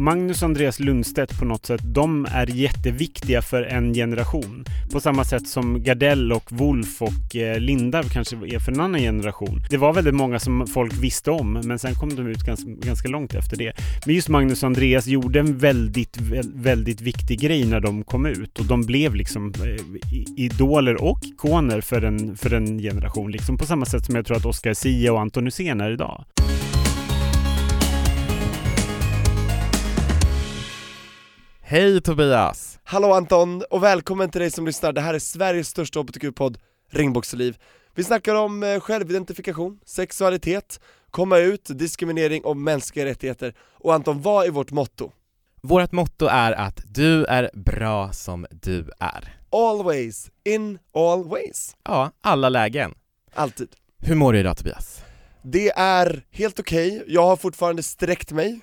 Magnus och Andreas Lundstedt på något sätt, de är jätteviktiga för en generation. På samma sätt som Gardell och Wolf och eh, Lindarw kanske är för en annan generation. Det var väldigt många som folk visste om, men sen kom de ut ganska, ganska långt efter det. Men just Magnus och Andreas gjorde en väldigt, väldigt viktig grej när de kom ut och de blev liksom eh, idoler och ikoner för en, för en generation. Liksom på samma sätt som jag tror att Oscar Sia och Anton Hysén är idag. Hej Tobias! Hallå Anton, och välkommen till dig som lyssnar. Det här är Sveriges största hbtq-podd, Regnbågsliv. Vi snackar om eh, självidentifikation, sexualitet, komma ut, diskriminering och mänskliga rättigheter. Och Anton, vad är vårt motto? Vårt motto är att du är bra som du är. Always, in all ways. Ja, alla lägen. Alltid. Hur mår du idag Tobias? Det är helt okej, jag har fortfarande sträckt mig.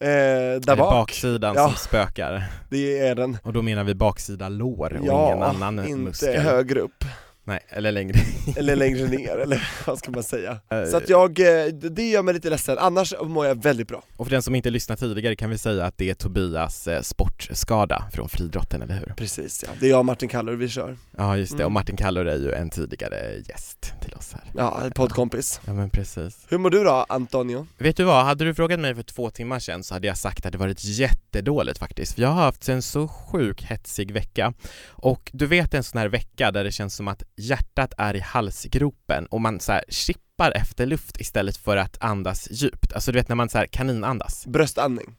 Eh, där är det bak. baksidan Ja. som spökar? Det är den. Och då menar vi baksida lår och ingen Ja, annan inte muskel? högre upp. Nej, eller längre. Eller längre ner, eller vad ska man säga? Eh, Så att jag, eh, det gör mig lite ledsen, annars mår jag väldigt bra. Och för den som inte lyssnat tidigare kan vi säga att det är Tobias eh, sportskada från friidrotten, eller hur? Precis ja, det är jag och Martin Kallur vi kör. Ja just det, Mm. och Martin Kallur är ju en tidigare gäst till oss här. Ja, poddkompis. Ja men precis. Hur mår du då, Antonio? Vet du vad, hade du frågat mig för två timmar sedan så hade jag sagt att det varit jättedåligt faktiskt. För jag har haft en så sjuk hetsig vecka. Och du vet en sån här vecka där det känns som att hjärtat är i halsgropen och man så här chippar efter luft istället för att andas djupt. Alltså du vet när man så här kaninandas. Bröstandning?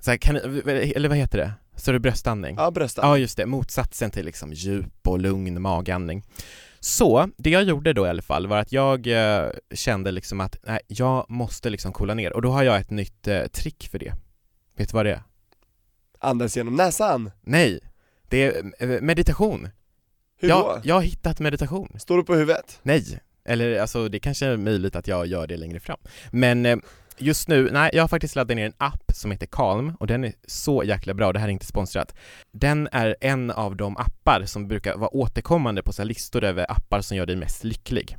Så här, kanin, eller vad heter det? Så är det bröstandning? Ja, bröstandning. Ja just det, motsatsen till liksom djup och lugn magandning. Så, det jag gjorde då i alla fall var att jag eh, kände liksom att nej, jag måste liksom coola ner och då har jag ett nytt eh, trick för det. Vet du vad det är? Andas genom näsan? Nej, det är eh, meditation. Hur jag, då? jag har hittat meditation. Står du på huvudet? Nej, eller alltså det kanske är möjligt att jag gör det längre fram. Men eh, just nu, nej jag har faktiskt laddat ner en app som heter Calm och den är så jäkla bra, det här är inte sponsrat. Den är en av de appar som brukar vara återkommande på så listor över appar som gör dig mest lycklig.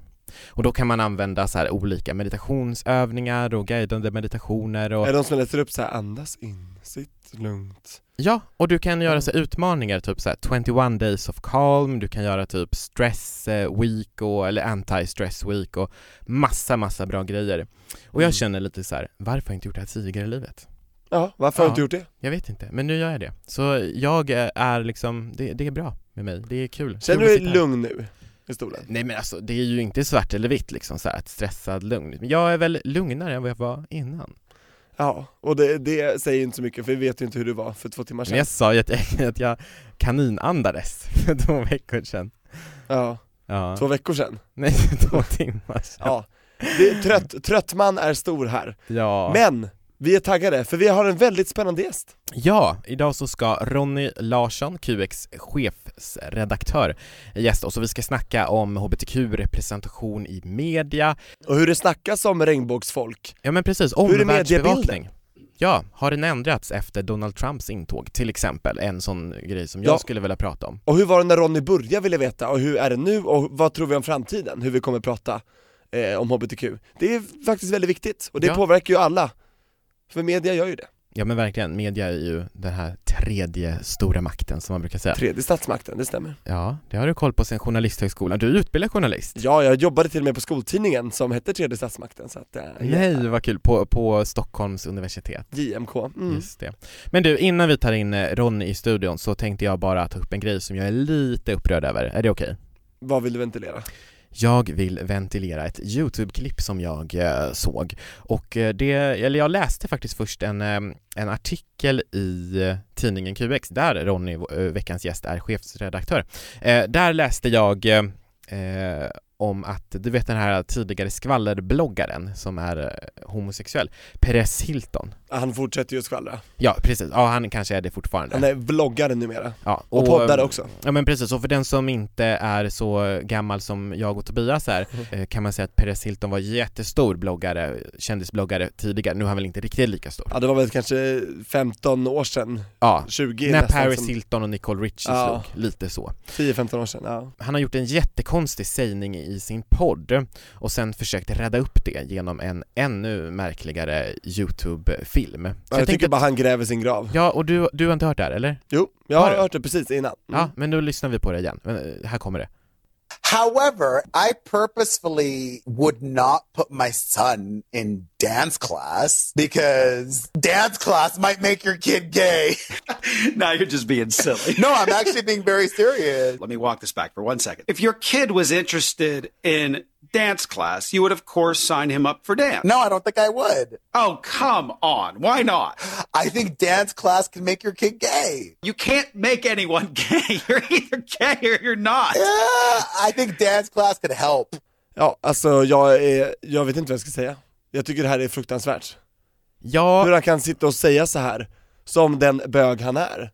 Och då kan man använda så här olika meditationsövningar och guidande meditationer och Är det de som läser upp så här, andas in, sitt lugnt? Ja, och du kan göra så utmaningar, typ så här 21 days of calm, du kan göra typ stress eh, week och, eller anti-stress week och massa, massa bra grejer. Och jag Mm. känner lite så här, varför har jag inte gjort det här tidigare i livet? Ja, varför har du Ja. inte gjort det? Jag vet inte, men nu gör jag det. Så jag är liksom, det, det är bra med mig, det är kul. Känner Kul du dig lugn nu? I stolen? Nej men alltså, det är ju inte svart eller vitt liksom så här, ett stressad lugn. Men jag är väl lugnare än vad jag var innan. Ja, och det, det säger inte så mycket för vi vet ju inte hur du var för två timmar Men sedan jag sa ju att jag, att jag kaninandades för två veckor sedan. Ja, Ja. två veckor sedan Nej, två timmar sedan. Ja, det trött, trött man är stor här Ja. Men, vi är taggade för vi har en väldigt spännande gäst ja, idag så ska Ronny Larsson, QX chefsredaktör, gästa oss och vi ska snacka om hbtq-representation i media. Och hur det snackas om regnbågsfolk Ja men precis, Hur är omvärldsbevakning. Ja, har den ändrats efter Donald Trumps intåg till exempel? En sån grej som jag Ja. skulle vilja prata om. Och hur var det när Ronny började vill jag veta, och hur är det nu och vad tror vi om framtiden? Hur vi kommer prata eh, om HBTQ Det är faktiskt väldigt viktigt, och det Ja. påverkar ju alla För media gör ju det, Ja men verkligen, media är ju den här tredje stora makten som man brukar säga. tredje statsmakten, det stämmer Ja, det har du koll på sen journalisthögskolan. Du är utbildad journalist. Ja, jag jobbade till och med på skoltidningen som hette tredje statsmakten så att, eh, Nej, vad kul. På, på Stockholms universitet. JMK, mm. Just det. Men du, innan vi tar in eh, Ronny i studion så tänkte jag bara ta upp en grej som jag är lite upprörd över. Är det okej? vad vill du ventilera? Jag vill ventilera ett YouTube-klipp som jag eh, såg och eh, det, eller jag läste faktiskt först en, eh, en artikel i eh, tidningen QX där Ronny, eh, veckans gäst, är chefsredaktör. Eh, där läste jag eh, om att, du vet den här tidigare skvallerbloggaren som är homosexuell, Perez Hilton. Han fortsätter ju skvallra. Ja precis, ja han kanske är det fortfarande. Han är vloggare numera. Ja, Och poddare också. Ja men precis, och för den som inte är så gammal som jag och Tobias är eh, kan man säga att Perez Hilton var jättestor bloggare, kändisbloggare tidigare, nu är han väl inte riktigt lika stor. Ja det var väl kanske 15 år sedan, Ja, 20 när Paris som- Hilton och Nicole Richie Ja. slog, lite så. 10-15 år sedan, ja. Han har gjort en jättekonstig sägning i sin podd och sen försökt rädda upp det genom en ännu märkligare YouTube-film. Så Jag, tycker tänkte- bara han gräver sin grav. Ja, och du, du har inte hört det här eller? Jo, jag Har har hört det precis innan. Mm. Ja, men då lyssnar vi på det igen. Men, eh, Här kommer det. However, I purposefully would not put my son in dance class because dance class might make your kid gay. now you're just being silly. no, I'm actually being very serious. Let me walk this back for one second. If your kid was interested in dance class, you would of course sign him up for dance. No, I don't think I would. Oh, come on. Why not? I think dance class can make your kid gay. You can't make anyone gay. You're either gay or you're not. Yeah, I think dance class could help. Ja, alltså jag är, jag vet inte vad jag ska säga. Jag tycker det här är fruktansvärt. Ja, Hur han kan sitta och säga så här som den bög han är,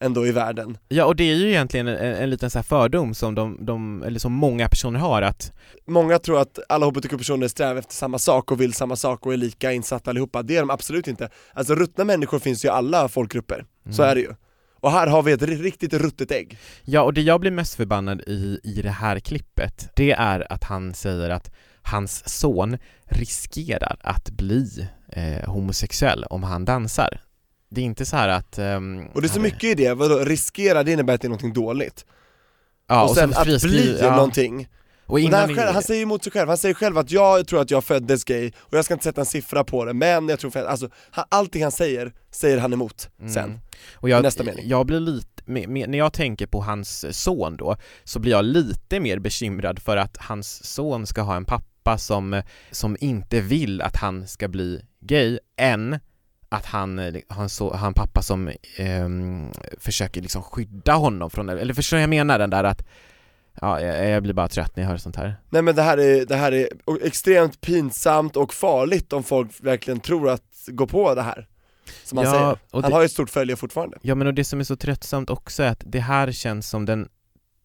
ändå i världen. ja och det är ju egentligen en, en liten så här fördom som de, de, eller som många personer har att Många tror att alla hbtq-personer strävar efter samma sak och vill samma sak och är lika insatta allihopa, det är de absolut inte. Alltså ruttna människor finns ju i alla folkgrupper, så är det ju. Och här har vi ett ri- riktigt ruttet ägg. Ja, och det jag blir mest förbannad i, i det här klippet, det är att han säger att hans son riskerar att bli eh, homosexuell om han dansar. Det är inte så här att... ehm, Och det är så mycket i det, vadå, riskera det innebär att det är någonting dåligt. ja, och sen så att bli ja. någonting. Och Och han, själv, han säger emot sig själv, han säger själv att jag tror att jag föddes gay, och jag ska inte sätta en siffra på det, men jag tror, alltså, han, allting han säger, säger han emot sen. Mm. Och jag, Nästa mening. jag blir lite, när jag tänker på hans son då, så blir jag lite mer bekymrad för att hans son ska ha en pappa som, som inte vill att han ska bli gay, än att han eh, har en, så, har en pappa som ehm, försöker liksom skydda honom från det, eller förstår jag menar den där att Ja, jag, blir bara trött när jag hör sånt här. Nej men det här är, det här är extremt pinsamt och farligt om folk verkligen tror att gå på det här. Som han Ja, säger. Han det- har ju ett stort följe fortfarande. Ja men och det som är så tröttsamt också är att det här känns som den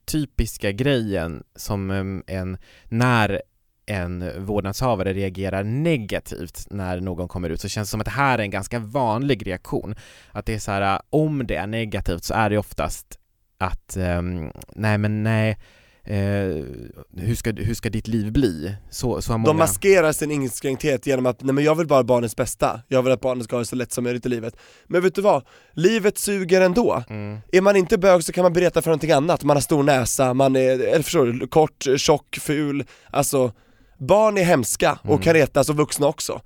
typiska grejen som em, en, när en vårdnadshavare reagerar negativt när någon kommer ut så känns det som att det här är en ganska vanlig reaktion. Att det är så här, om det är negativt så är det oftast att, ehm, nej men nej, eh, hur, ska, hur ska ditt liv bli? Så, så många... De maskerar sin inskränkthet genom att, nej men jag vill bara barnets bästa, jag vill att barnet ska ha det så lätt som möjligt i livet. Men vet du vad? Livet suger ändå. Mm. Är man inte bög så kan man bereta för någonting annat, man har stor näsa, man är, eller förstår du, kort, tjock, ful, alltså Barn är hemska och Mm. kan retas och vuxna också.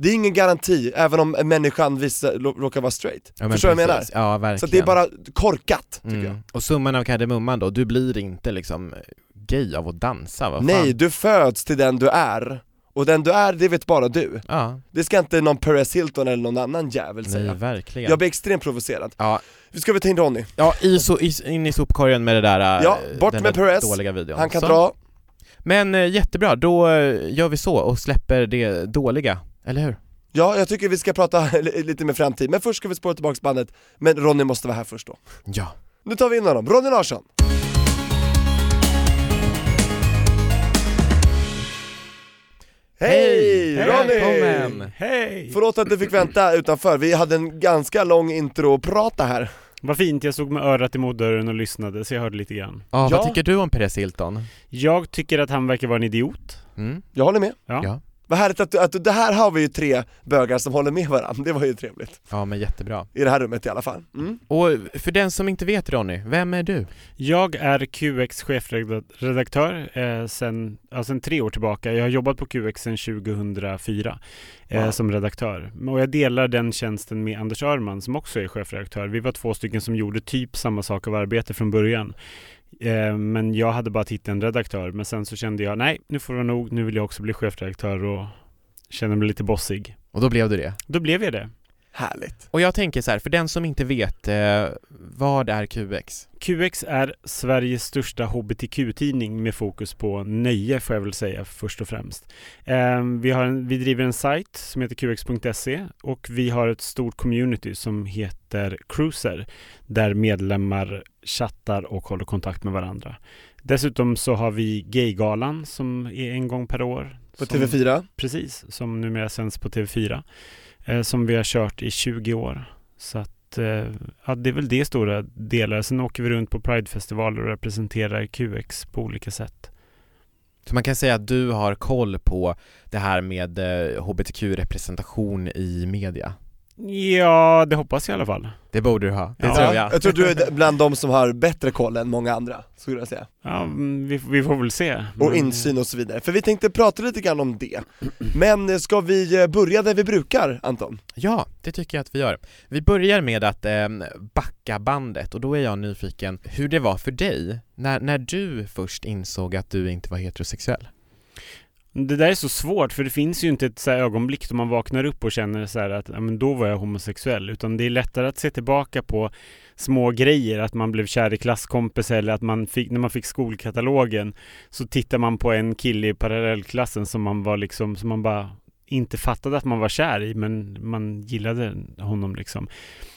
Det är ingen garanti, även om människan visar, råkar vara straight. Ja, Förstår du vad jag menar? Ja, verkligen. Så det är bara korkat, tycker Mm. jag. Och summan av kardemumman då, du blir inte liksom gay av att dansa, vad fan? Nej, du föds till den du är. Och den du är, det vet bara du. Ja, Det ska inte någon Perez Hilton eller någon annan jävel nej säga. verkligen. Jag blir extremt provocerad. Ja, Vi ska vi ta in Ronny? ja i, so, i, in i sopkorgen med det där, äh, Ja, bort med Perez. dåliga videon. Han kan Så. dra. Men eh, jättebra, då eh, gör vi så och släpper det dåliga, eller hur? Ja, jag tycker vi ska prata lite med framtid, men först ska vi spåra tillbaka bandet, men Ronny måste vara här först då. Ja. Nu tar vi in honom, Ronny Larsson! Hej Ronny! Välkommen! Hej! Förlåt att du fick vänta utanför, vi hade en ganska lång intro-prata här. Vad fint, jag stod med örat emot dörren och lyssnade så jag hörde lite grann. Ja, Ja. vad tycker du om Perez Hilton? Jag tycker att han verkar vara en idiot. Mm? Jag håller med. Ja. Ja. Vad härligt att, du, att du, det här har vi ju tre bögar som håller med varandra, det var ju trevligt. Ja, men jättebra. I det här rummet i alla fall. Mm. Och för den som inte vet Ronny, vem är du? Jag är QX chefredaktör eh, sen, ja, sen tre år tillbaka. Jag har jobbat på QX sedan 2004 eh, Wow. som redaktör. Och jag delar den tjänsten med Anders Örman som också är chefredaktör. Vi var två stycken som gjorde typ samma sak av arbete från början. Eh, men jag hade bara titeln redaktör. Men sen så kände jag, nej, nu får det vara nog. Nu vill jag också bli chefredaktör och känner mig lite bossig. Och då blev du det? Då blev jag det. Härligt. Och jag tänker så här, för den som inte vet, eh, vad är QX? QX är Sveriges största hbtq-tidning med fokus på nöje får jag väl säga först och främst. Eh, vi, har en, vi driver en sajt som heter qx.se och vi har ett stort community som heter Cruiser där medlemmar chattar och håller kontakt med varandra. Dessutom så har vi Gaygalan som är en gång per år. På som, TV4? Precis, som numera sänds på TV4. Eh, som vi har kört i 20 år. Så att, eh, ja, det är väl det stora delar. Sen åker vi runt på Pridefestivaler och representerar QX på olika sätt. Så man kan säga att du har koll på det här med eh, hbtq-representation i media? Ja, det hoppas jag i alla fall. Det borde du ha, det Ja. tror jag. Jag tror du är bland de som har bättre koll än många andra, skulle jag säga. Ja, mm, vi, vi får väl se. Och insyn och så vidare. För vi tänkte prata lite grann om det. Men eh, ska vi eh, börja där vi brukar, Anton? Ja, det tycker jag att vi gör. Vi börjar med att eh, backa bandet och då är jag nyfiken hur det var för dig när, när du först insåg att du inte var heterosexuell. Det där är så svårt för det finns ju inte ett så här ögonblick då man vaknar upp och känner så här att ja, men då var jag homosexuell. Utan det är lättare att se tillbaka på små grejer. Att man blev kär i klasskompis eller att man fick, när man fick skolkatalogen så tittar man på en kille i parallellklassen som man var liksom, som man bara inte fattade att man var kär i men man gillade honom liksom.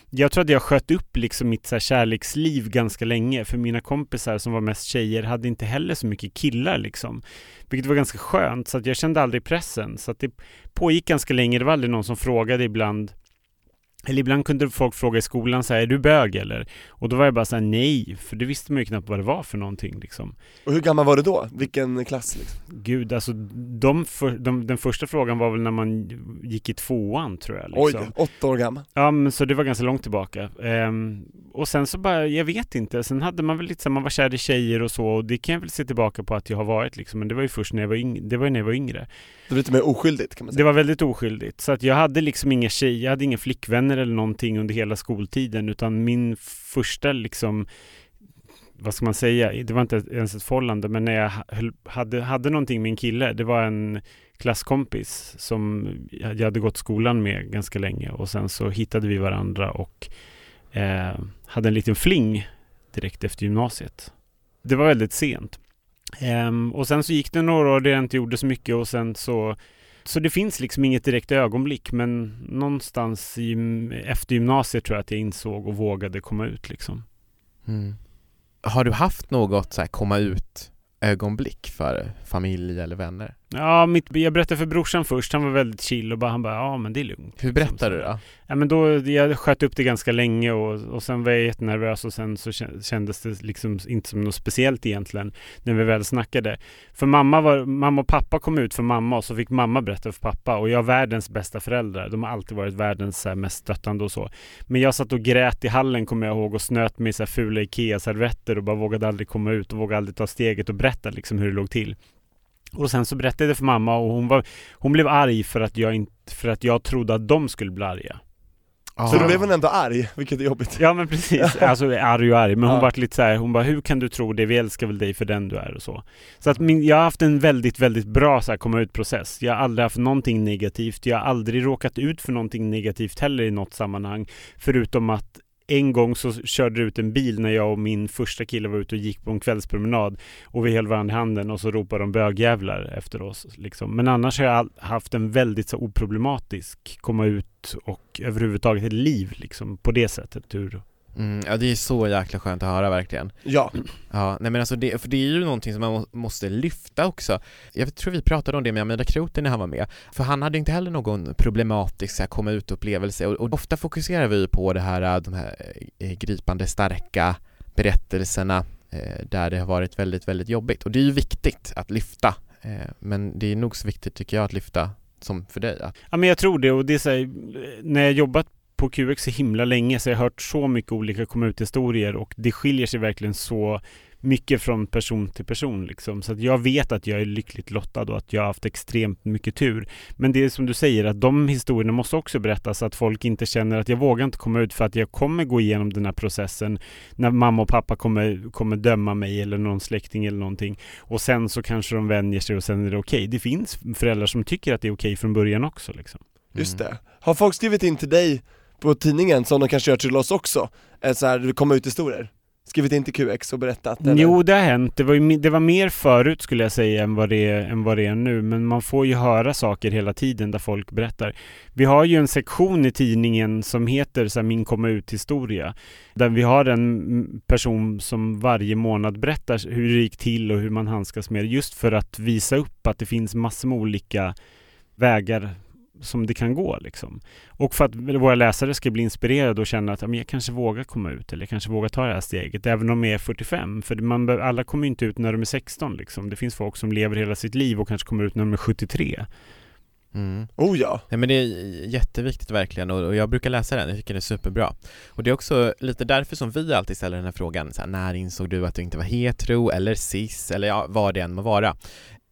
Jag tror att jag sköt upp liksom mitt så här kärleksliv ganska länge för mina kompisar som var mest tjejer hade inte heller så mycket killar liksom. Vilket var ganska skönt så att jag kände aldrig pressen. Så att det pågick ganska länge. Det var aldrig någon som frågade ibland. Eller ibland kunde folk fråga i skolan så här, är du bög eller? Och då var jag bara så här, nej, för det visste man ju knappt vad det var för någonting liksom. Och hur gammal var du då? Vilken klass liksom? Gud, alltså de för, de, den första frågan var väl när man gick i tvåan tror jag. Liksom. Oj, åtta år gammal. Ja, men så det var ganska långt tillbaka. Ehm, och sen så bara, jag vet inte. Sen hade man väl lite så här, man var kär i tjejer och så. Och det kan jag väl se tillbaka på att jag har varit liksom. Men det var ju först när jag var yngre. Det var när jag var yngre. Det var lite mer oskyldigt kan man Det säga. var väldigt oskyldigt. Så att jag hade liksom inga tjejer, jag hade inga flickvänner eller någonting under hela skoltiden. Utan min första liksom vad ska man säga, det var inte ens ett förhållande, men när jag hade, hade någonting med en kille, det var en klasskompis som jag hade gått skolan med ganska länge och sen så hittade vi varandra och eh, hade en liten fling direkt efter gymnasiet. Det var väldigt sent. Eh, och sen så gick det några år där jag inte gjorde så mycket och sen så så det finns liksom inget direkt ögonblick men någonstans i, efter gymnasiet tror jag att jag insåg och vågade komma ut liksom. Mm. Har du haft något så här komma ut ögonblick för familj eller vänner? Ja, mitt, jag berättade för brorsan först, han var väldigt chill och bara, han bara ja men det är lugnt. Hur berättar du då? Ja men då, jag sköt upp det ganska länge och, och sen var jag jättenervös och sen så kändes det liksom inte som något speciellt egentligen när vi väl snackade. För mamma var, mamma och pappa kom ut för mamma och så fick mamma berätta för pappa och jag är världens bästa föräldrar. De har alltid varit världens här, mest stöttande och så. Men jag satt och grät i hallen kommer jag ihåg och snöt mig i så här fula IKEA-servetter och bara vågade aldrig komma ut och vågade aldrig ta steget och berätta liksom hur det låg till. Och sen så berättade jag det för mamma och hon, var, hon blev arg för att, jag inte, för att jag trodde att de skulle bli arga. Så då blev hon ändå arg, vilket är jobbigt. Ja men precis, alltså arg och arg. Men hon Ja. vart lite så här, hon bara hur kan du tro det? Vi älskar väl dig för den du är och så. Så att min, jag har haft en väldigt, väldigt bra så här, komma ut process. Jag har aldrig haft någonting negativt. Jag har aldrig råkat ut för någonting negativt heller i något sammanhang. Förutom att en gång så körde det ut en bil när jag och min första kille var ute och gick på en kvällspromenad och vi höll varandra i handen och så ropade de bögjävlar efter oss. Liksom. Men annars har jag haft en väldigt så oproblematisk komma ut och överhuvudtaget ett liv liksom, på det sättet. Hur, Mm, ja det är så jäkla skönt att höra verkligen. Ja. Ja, nej men alltså det, för det är ju någonting som man må, måste lyfta också. Jag tror vi pratade om det med Amida Kroten när han var med För han hade inte heller någon problematisk så här, komma ut-upplevelse och, och ofta fokuserar vi ju på det här, de här eh, gripande starka berättelserna eh, där det har varit väldigt, väldigt jobbigt. Och det är ju viktigt att lyfta eh, men det är nog så viktigt tycker jag att lyfta som för dig Ja men jag tror det och det är här, när jag jobbat på QX så himla länge så har jag hört så mycket olika komma ut-historier och det skiljer sig verkligen så mycket från person till person liksom. Så att jag vet att jag är lyckligt lottad och att jag har haft extremt mycket tur. Men det är som du säger att de historierna måste också berättas så att folk inte känner att jag vågar inte komma ut för att jag kommer gå igenom den här processen när mamma och pappa kommer, kommer döma mig eller någon släkting eller någonting. Och sen så kanske de vänjer sig och sen är det okej. Det finns föräldrar som tycker att det är okej från början också liksom. Just det. Har folk skrivit in till dig på tidningen som de kanske gör till oss också? är så här, det kommer ut historier? Skrivit in till QX och berättat? Eller? Jo, det har hänt. Det var, ju, det var mer förut skulle jag säga än vad, det är, än vad det är nu. Men man får ju höra saker hela tiden där folk berättar. Vi har ju en sektion i tidningen som heter så här, Min komma ut-historia. Där vi har en person som varje månad berättar hur det gick till och hur man handskas med det. Just för att visa upp att det finns massor med olika vägar som det kan gå liksom. Och för att våra läsare ska bli inspirerade och känna att jag kanske vågar komma ut eller jag kanske vågar ta det här steget även om jag är 45. För man, alla kommer inte ut när de är 16 liksom. Det finns folk som lever hela sitt liv och kanske kommer ut när de är 73. Mm. Oh ja! Nej men det är jätteviktigt verkligen och och jag brukar läsa den, jag tycker det är superbra. Och det är också lite därför som vi alltid ställer den här frågan, så här, när insåg du att du inte var hetero eller cis eller ja, vad det än må vara.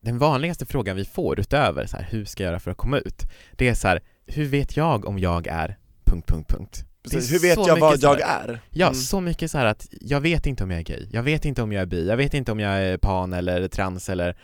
Den vanligaste frågan vi får utöver så här, hur ska jag göra för att komma ut? Det är så här, hur vet jag om jag är... punkt, punkt, punkt. Det är Precis. Hur vet så jag vad mycket så jag här- är? Ja, Mm. så mycket så här att jag vet inte om jag är gay, jag vet inte om jag är bi, jag vet inte om jag är pan eller trans eller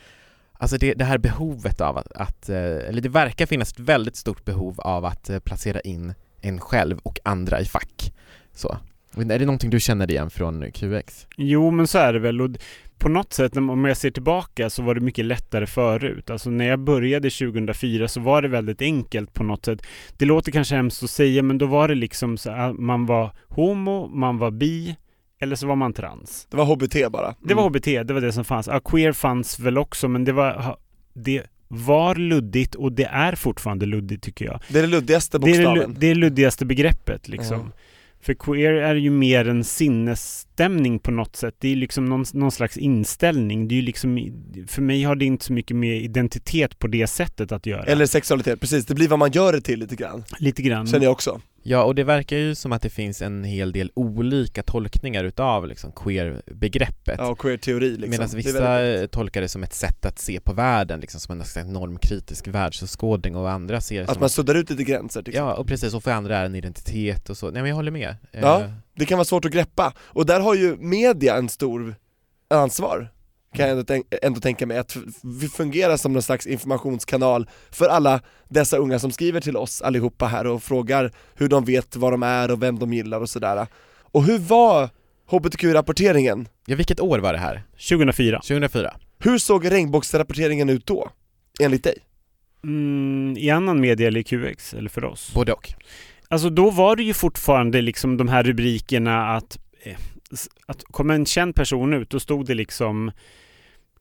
Alltså det, det här behovet av att, att, eh, eller det verkar finnas ett väldigt stort behov av att eh, placera in en själv och andra i fack. Så. Är det någonting du känner igen från QX? Jo, men så är det väl. Och på något sätt, om jag ser tillbaka, så var det mycket lättare förut. Alltså när jag började 2004 så var det väldigt enkelt på något sätt. Det låter kanske hemskt att säga, men då var det liksom så att man var homo, man var bi, eller så var man trans. Det var HBT bara. Det var Mm. HBT, det var det som fanns. Ja, queer fanns väl också, men det var, det var luddigt och det är fortfarande luddigt tycker jag. Det är det luddigaste Det är det, bokstaven. det är luddigaste begreppet liksom. Ja. För queer är ju mer en sinnesstämning på något sätt. Det är liksom någon, någon slags inställning. Det är ju liksom, för mig har det inte så mycket med identitet på det sättet att göra. Eller sexualitet, precis. Det blir vad man gör det till lite grann. Lite grann. Känner jag också. Ja, och det verkar ju som att det finns en hel del olika tolkningar utav liksom queer-begreppet. Ja, queer-teori liksom. Medan Det vissa väldigt- tolkar det som ett sätt att se på världen, liksom som en slags normkritisk världsåskådning och andra ser det Att som man suddar ut lite gränser till Ja, och precis, och för andra är en identitet och så. Nej men jag håller med. Ja, Eh, det kan vara svårt att greppa. Och där har ju media en stor ansvar, kan jag ändå, tänk- ändå tänka mig, att vi fungerar som någon slags informationskanal för alla dessa unga som skriver till oss allihopa här och frågar hur de vet vad de är och vem de gillar och sådär. Och hur var HBTQ-rapporteringen? Ja, vilket år var det här? 2004. 2004. Hur såg regnbågsrapporteringen ut då? Enligt dig? Mm, I annan media eller i QX, eller för oss? Både och. Alltså då var det ju fortfarande liksom de här rubrikerna att, eh, att kom en känd person ut, då stod det liksom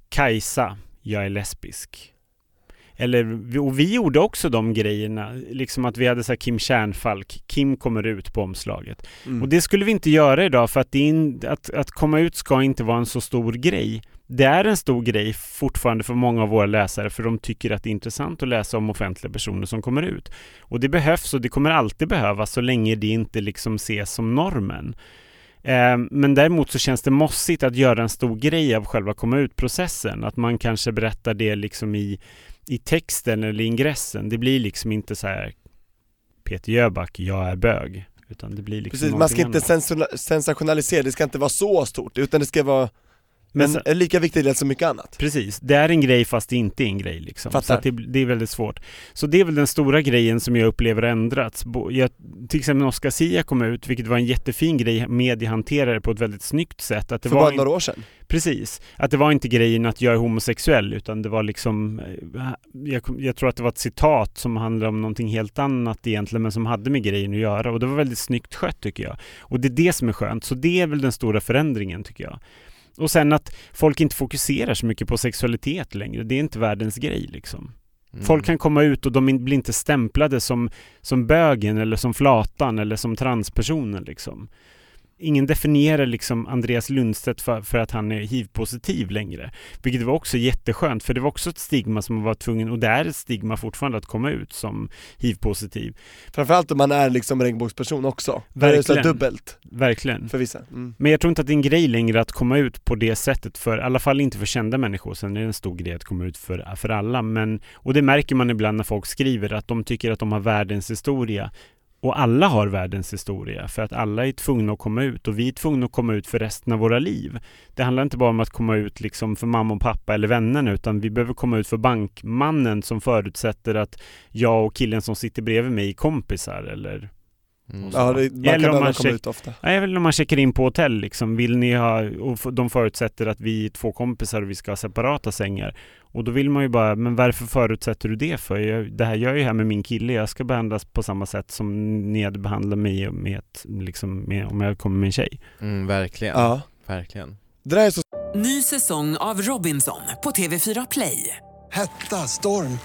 Kajsa, jag är lesbisk. Eller, och vi gjorde också de grejerna, liksom att vi hade så Kim Kärnfalk, Kim kommer ut på omslaget. Mm. Och det skulle vi inte göra idag för att, in, att, att komma ut ska inte vara en så stor grej. Det är en stor grej fortfarande för många av våra läsare för de tycker att det är intressant att läsa om offentliga personer som kommer ut. Och det behövs och det kommer alltid behövas så länge det inte liksom ses som normen. Eh, Men däremot så känns det mossigt att göra en stor grej av själva komma ut-processen. Att man kanske berättar det liksom i, i texten eller ingressen. Det blir liksom inte så här Peter Jöback, jag är bög. Utan det blir liksom Precis, man ska inte annat. sensationalisera, det ska inte vara så stort, utan det ska vara Men en, så- en lika viktig del som mycket annat. Precis, det är en grej fast det inte är en grej liksom. Så Fattar. att det, det är väldigt svårt. Så det är väl den stora grejen som jag upplever ändrats. Jag, till exempel när Oscar Sia kom ut, vilket var en jättefin grej, media hanterade det på ett väldigt snyggt sätt. Att det För var bara några år sedan. Precis, att det var inte grejen att jag är homosexuell utan det var liksom eh, jag, jag tror att det var ett citat som handlade om någonting helt annat egentligen men som hade med grejen att göra och det var väldigt snyggt skött tycker jag. Och det är det som är skönt, så det är väl den stora förändringen tycker jag. Och sen att folk inte fokuserar så mycket på sexualitet längre, det är inte världens grej liksom. Mm. Folk kan komma ut och de blir inte stämplade som, som bögen eller som flatan eller som transpersonen liksom. Ingen definierar liksom Andreas Lundstedt för, för att han är hiv-positiv längre. Vilket var också jätteskönt, för det var också ett stigma som man var tvungen, och det är ett stigma fortfarande att komma ut som hiv-positiv. Framförallt om man är liksom regnbågsperson också. Är det så här Verkligen. dubbelt Verkligen. för vissa. Mm. Men jag tror inte att det är en grej längre att komma ut på det sättet för, i alla fall inte för kända människor. Sen är det en stor grej att komma ut för, för alla. Men, och det märker man ibland när folk skriver att de tycker att de har världens historia. Och alla har världens historia för att alla är tvungna att komma ut och vi är tvungna att komma ut för resten av våra liv. Det handlar inte bara om att komma ut liksom för mamma och pappa eller vännerna utan vi behöver komma ut för bankmannen som förutsätter att jag och killen som sitter bredvid mig är kompisar eller Mm. Ja, det, man Eller kan om man komma ut ofta. Nej, väl när man checkar in på hotell liksom. Vill ni ha, och de förutsätter att vi är två kompisar och vi ska ha separata sängar. Och då vill man ju bara, men varför förutsätter du det för? Jag, det här gör jag ju här med min kille, jag ska behandlas på samma sätt som ni hade behandlat mig med, ett, liksom, med, om jag kommer med en tjej. Mm, verkligen. Ja. Verkligen. Det där är så Ny säsong av Robinson på TV4 Play. Hetta, storm,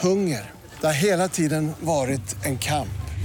hunger. Det har hela tiden varit en kamp.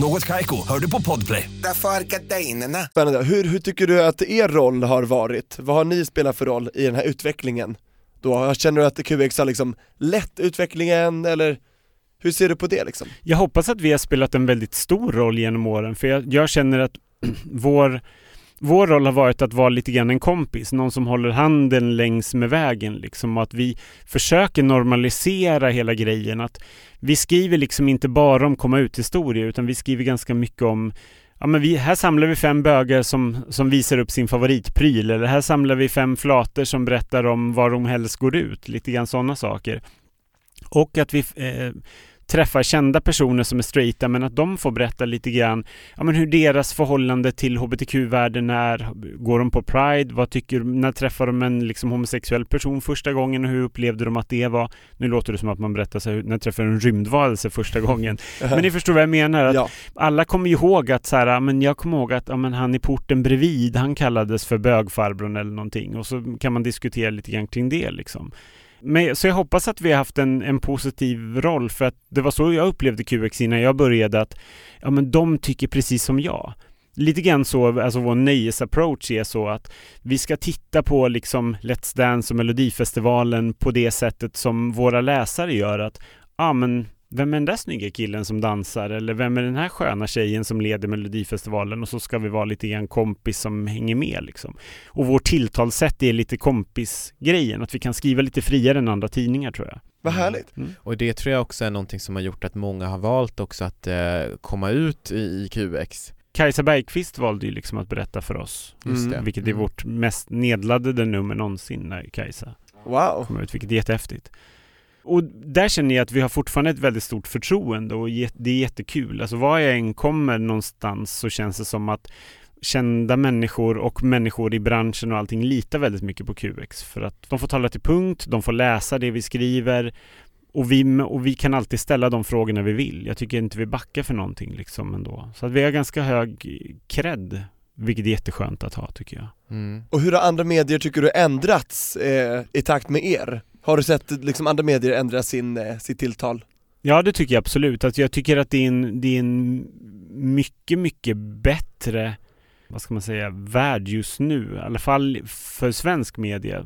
Något Kaiko, hör du på Podplay. Därför är gardinerna. spännande. Hur, hur tycker du att er roll har varit? Vad har ni spelat för roll i den här utvecklingen? Då, känner du att QX har liksom lett utvecklingen eller hur ser du på det liksom? Jag hoppas att vi har spelat en väldigt stor roll genom åren, för jag, jag känner att vår, vår roll har varit att vara lite grann en kompis, någon som håller handen längs med vägen liksom, och att vi försöker normalisera hela grejen. Att vi skriver liksom inte bara om komma ut-historier, utan vi skriver ganska mycket om Ja men vi, här samlar vi fem bögar som, som visar upp sin favoritpryl eller här samlar vi fem flator som berättar om var de helst går ut. Lite grann sådana saker. Och att vi eh, träffar kända personer som är straighta men att de får berätta lite grann ja, men hur deras förhållande till hbtq-världen är. Går de på Pride? Vad tycker, när träffar de en liksom, homosexuell person första gången och hur upplevde de att det var? Nu låter det som att man berättar här, när träffar en rymdvarelse första gången. Men ni förstår vad jag menar. Att Ja. Alla kommer ihåg att så här, men jag kommer ihåg att ja, men han i porten bredvid, han kallades för bögfarbrorn eller någonting. Och så kan man diskutera lite grann kring det liksom. Men, så jag hoppas att vi har haft en, en positiv roll för att det var så jag upplevde QX innan jag började att ja men de tycker precis som jag. Lite grann så, alltså vår nöjesapproach är så att vi ska titta på liksom Let's Dance och Melodifestivalen på det sättet som våra läsare gör att ja men vem är den där snygga killen som dansar eller vem är den här sköna tjejen som leder Melodifestivalen och så ska vi vara lite grann kompis som hänger med liksom. Och vårt tilltalssätt är lite kompisgrejen, att vi kan skriva lite friare än andra tidningar tror jag. Vad härligt. Mm. Och det tror jag också är någonting som har gjort att många har valt också att eh, komma ut i, i QX. Kajsa Bergqvist valde ju liksom att berätta för oss, Just Mm. det. vilket är Mm. vårt mest nedladdade nummer någonsin när Kajsa Wow. kom ut, vilket är jättehäftigt. Och där känner jag att vi har fortfarande ett väldigt stort förtroende och det är jättekul. Alltså var jag än kommer någonstans så känns det som att kända människor och människor i branschen och allting litar väldigt mycket på QX för att de får tala till punkt, de får läsa det vi skriver och vi, och vi kan alltid ställa de frågorna vi vill. Jag tycker inte vi backar för någonting liksom ändå. Så att vi har ganska hög cred, vilket är jätteskönt att ha tycker jag. Mm. Och hur har andra medier tycker du ändrats eh, i takt med er? Har du sett liksom andra medier ändra sin, eh, sitt tilltal? Ja, det tycker jag absolut. Alltså, jag tycker att det är, en, det är en mycket, mycket bättre vad ska man säga, värld just nu. I alla fall för svensk media.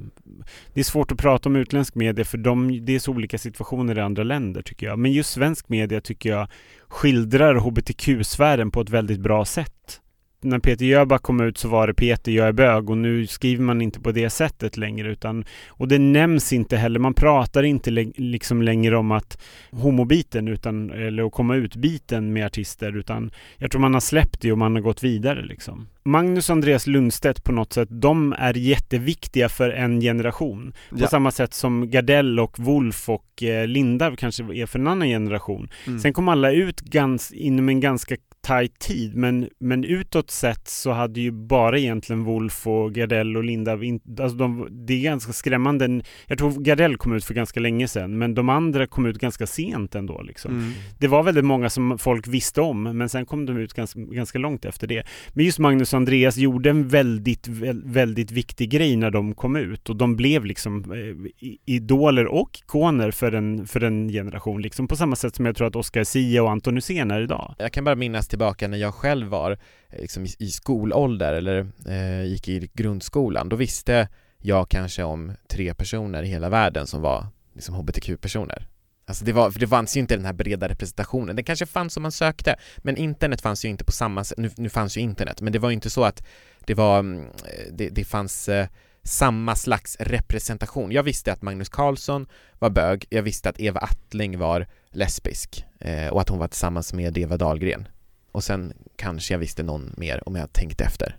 Det är svårt att prata om utländsk media för de, det är så olika situationer i andra länder tycker jag. Men just svensk media tycker jag skildrar hbtq-sfären på ett väldigt bra sätt. När Peter Jöback kom ut så var det Peter, jag är bög och nu skriver man inte på det sättet längre utan och det nämns inte heller, man pratar inte liksom längre om att homobiten utan, eller att komma ut-biten med artister utan jag tror man har släppt det och man har gått vidare liksom. Magnus och Andreas Lundstedt på något sätt, de är jätteviktiga för en generation. På Ja. samma sätt som Gardell och Wolf och eh, Linda kanske är för en annan generation. Mm. Sen kom alla ut gans, inom en ganska tajt tid men, men utåt sett så hade ju bara egentligen Wolf och Gardell och Linda in, alltså de, det är ganska skrämmande. Jag tror Gardell kom ut för ganska länge sedan men de andra kom ut ganska sent ändå liksom. Mm. Det var väldigt många som folk visste om men sen kom de ut ganska, ganska långt efter det. Men just Magnus och Andreas gjorde en väldigt, vä- väldigt viktig grej när de kom ut och de blev liksom eh, idoler och ikoner för en, för en generation liksom på samma sätt som jag tror att Oscar Sia och Anton Hysén är idag. Jag kan bara minnas tillbaka när jag själv var eh, liksom, i, i skolålder eller eh, gick i grundskolan, då visste jag kanske om tre personer i hela världen som var liksom hbtq-personer. Alltså det, var, för det fanns ju inte den här breda representationen, den kanske fanns om man sökte, men internet fanns ju inte på samma sätt, nu, nu fanns ju internet, men det var ju inte så att det var, mm, eh, det, det fanns eh, samma slags representation. Jag visste att Magnus Carlsson var bög, jag visste att Eva Attling var lesbisk eh, och att hon var tillsammans med Eva Dahlgren. Och sen kanske jag visste någon mer om jag tänkte efter.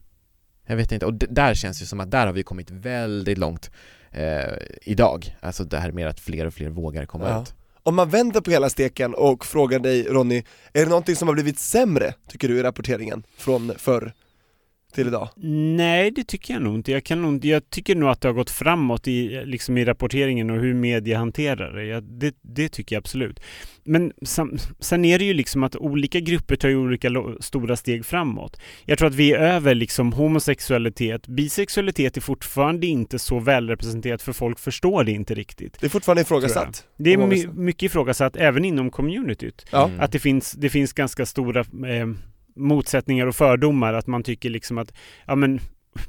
Jag vet inte, och där känns det som att där har vi kommit väldigt långt eh, idag. Alltså det här med att fler och fler vågar komma Ja. ut. Om man vänder på hela steken och frågar dig Ronny, är det någonting som har blivit sämre, tycker du, i rapporteringen från förr till idag? Nej, det tycker jag nog inte. Jag, kan nog, jag tycker nog att det har gått framåt i, liksom i rapporteringen och hur media hanterar det. Jag, det. Det tycker jag absolut. Men sam, sen är det ju liksom att olika grupper tar ju olika lo, stora steg framåt. Jag tror att vi är över liksom homosexualitet. Bisexualitet är fortfarande inte så välrepresenterat för folk förstår det inte riktigt. Det är fortfarande ifrågasatt. Det är my, mycket ifrågasatt även inom communityt. Ja. Att det finns, det finns ganska stora eh, motsättningar och fördomar. Att man tycker liksom att, ja men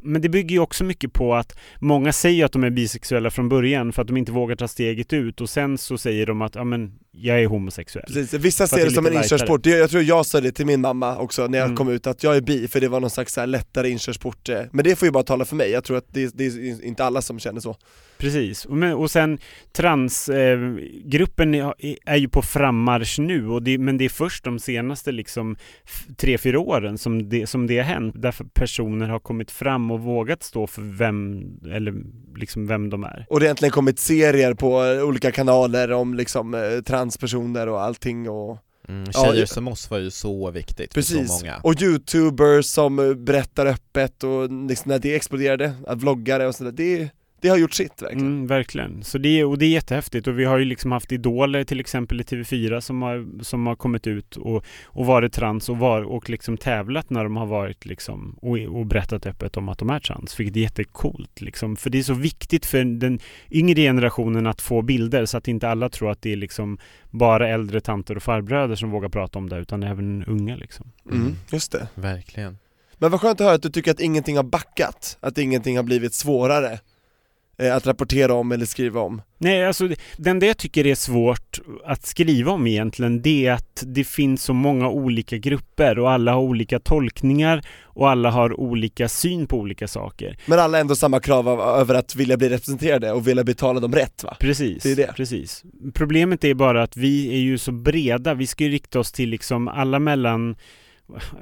men det bygger ju också mycket på att många säger att de är bisexuella från början för att de inte vågar ta steget ut och sen så säger de att ja men jag är homosexuell. Precis, vissa ser det det som en inkörsport, Det- jag tror jag sa det till min mamma också när jag Mm. kom ut, att jag är bi, för det var någon slags så lättare inkörsport eh, Men det får ju bara tala för mig, jag tror att det, det är inte alla som känner så Precis. Och, men, och sen transgruppen eh, är, ju på frammarsch nu och det, men det är först de senaste liksom tre, fyra åren som det, som det har hänt. Därför personer har kommit fram och vågat stå för vem, eller liksom vem de är. Och det har egentligen kommit serier på eh, olika kanaler om liksom eh, transpersoner och allting och Mm, Ja, tjejer ja. som oss var ju så viktigt för så Precis, många. och youtubers som eh, berättar öppet och liksom när det exploderade, att vloggare och sådär, det, det har gjort sitt verkligen Mm, verkligen. Så det, är- och det är jättehäftigt och vi har ju liksom haft idoler till exempel i TV4 som har, som har kommit ut och, och varit trans och, var, och liksom tävlat när de har varit liksom och, och berättat öppet om att de är trans, vilket är jättecoolt liksom. För det är så viktigt för den yngre generationen att få bilder så att inte alla tror att det är liksom bara äldre tanter och farbröder som vågar prata om det utan även unga liksom. mm, Just det Verkligen. Men vad skönt att höra att du tycker att ingenting har backat, att ingenting har blivit svårare att rapportera om eller skriva om Nej, alltså det- det enda jag tycker är svårt att skriva om egentligen det är att det finns så många olika grupper och alla har olika tolkningar och alla har olika syn på olika saker. Men alla har ändå samma krav av, över att vilja bli representerade och vilja bli talade om rätt va? Precis, Det är det. precis. Problemet är bara att vi är ju så breda. Vi ska ju rikta oss till liksom alla mellan,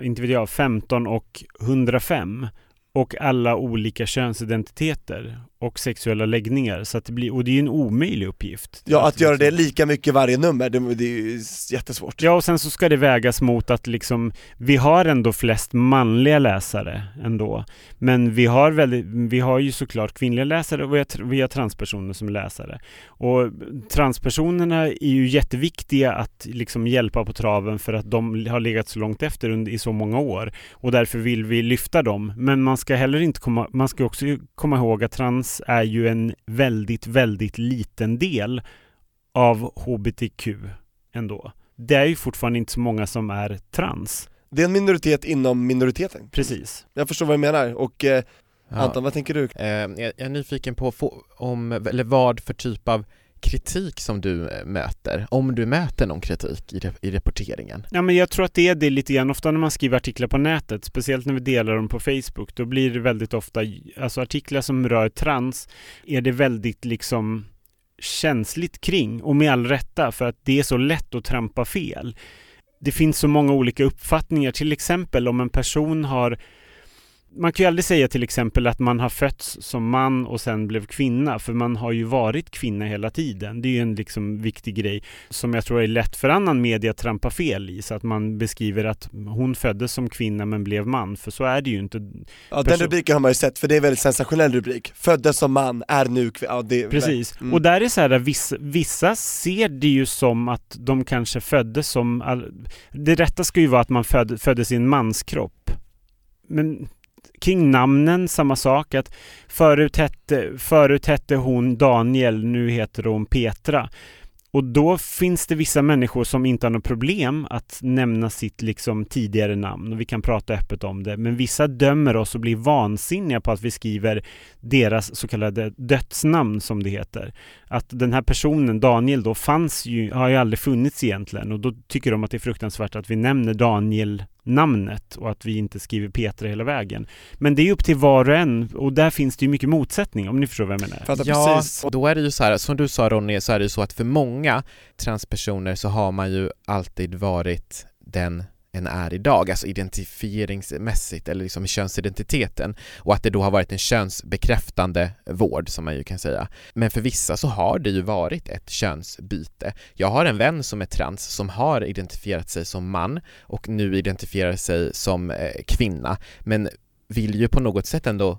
inte vet jag, 15 och 105 och alla olika könsidentiteter och sexuella läggningar. Så att det blir, och det är ju en omöjlig uppgift. Ja, att göra det lika mycket varje nummer, det, det är ju jättesvårt Ja, och sen så ska det vägas mot att liksom, vi har ändå flest manliga läsare ändå. Men vi har, väldigt, vi har ju såklart kvinnliga läsare och vi har, tr- vi har transpersoner som läsare. Och transpersonerna är ju jätteviktiga att liksom hjälpa på traven för att de har legat så långt efter under, i så många år. Och därför vill vi lyfta dem. Men man ska heller inte komma, man ska också komma ihåg att trans är ju en väldigt, väldigt liten del av HBTQ ändå. Det är ju fortfarande inte så många som är trans. Det är en minoritet inom minoriteten Precis. Jag förstår vad du menar, och eh, Ja. Anton vad tänker du? Eh, jag, jag är nyfiken på få, om, eller vad för typ av kritik som du eh, möter, om du möter någon kritik i, rep i rapporteringen. Ja, men jag tror att det är det lite grann. Ofta när man skriver artiklar på nätet, speciellt när vi delar dem på Facebook, då blir det väldigt ofta, alltså artiklar som rör trans, är det väldigt liksom känsligt kring och med all rätta för att det är så lätt att trampa fel. Det finns så många olika uppfattningar, till exempel om en person har man kan ju aldrig säga till exempel att man har fötts som man och sen blev kvinna, för man har ju varit kvinna hela tiden. Det är ju en liksom viktig grej som jag tror är lätt för annan media att trampa fel i, så att man beskriver att hon föddes som kvinna men blev man, för så är det ju inte. Ja den rubriken har man ju sett, för det är en väldigt sensationell rubrik Föddes som man, är nu kvinna, ja, det, Precis. Mm. Och där är så här, vissa, vissa ser det ju som att de kanske föddes som... All, det rätta ska ju vara att man föd, föddes i en manskropp. Men kring namnen, samma sak. Att förut, hette, förut hette hon Daniel, nu heter hon Petra. Och då finns det vissa människor som inte har något problem att nämna sitt liksom tidigare namn och vi kan prata öppet om det. Men vissa dömer oss och blir vansinniga på att vi skriver deras så kallade dödsnamn som det heter. Att den här personen, Daniel då, fanns ju, har ju aldrig funnits egentligen och då tycker de att det är fruktansvärt att vi nämner Daniel namnet och att vi inte skriver Petra hela vägen. Men det är upp till var och en och där finns det ju mycket motsättning om ni förstår vad jag menar. Fattar Ja, precis. och då är det ju så här, som du sa Ronny, så är det ju så att för många transpersoner så har man ju alltid varit den en är idag, alltså identifieringsmässigt eller liksom könsidentiteten och att det då har varit en könsbekräftande vård som man ju kan säga. Men för vissa så har det ju varit ett könsbyte. Jag har en vän som är trans som har identifierat sig som man och nu identifierar sig som eh, kvinna men vill ju på något sätt ändå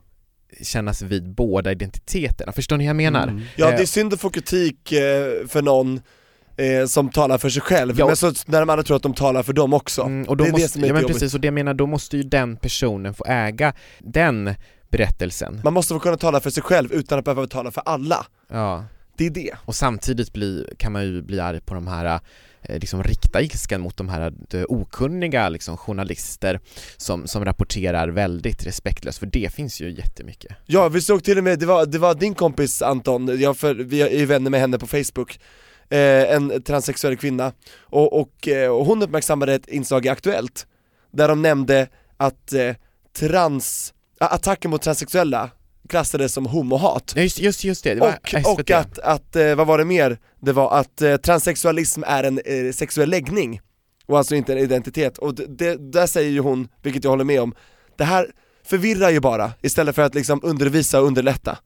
kännas vid båda identiteterna, förstår ni vad jag menar? Mm. Ja Eh, det är synd att få kritik eh, för någon eh, som talar för sig själv, Ja. men så när de andra tror att de talar för dem också. Mm, och då det är måste, det som är ja, men jobbigt. precis, och det jag menar, då måste ju den personen få äga den berättelsen. Man måste få kunna tala för sig själv utan att behöva tala för alla. Ja, Det är det. och samtidigt bli, kan man ju bli arg på de här eh, liksom rikta ilskan mot de här eh, okunniga liksom, journalister som, som rapporterar väldigt respektlöst, för det finns ju jättemycket. Ja, vi såg till och med, det var, det var din kompis Anton, jag för, vi är ju vänner med henne på Facebook eh, En transsexuell kvinna, och, och, eh, och hon uppmärksammade ett inslag i Aktuellt Där de nämnde att eh, trans, a- attacker mot transsexuella klassades som homohat just, just, just det, det var och, och att, att eh, vad var det mer? Det var att eh, transsexualism är en eh, sexuell läggning och alltså inte en identitet, och det, det, där säger ju hon, vilket jag håller med om, det här förvirrar ju bara istället för att liksom undervisa och underlätta.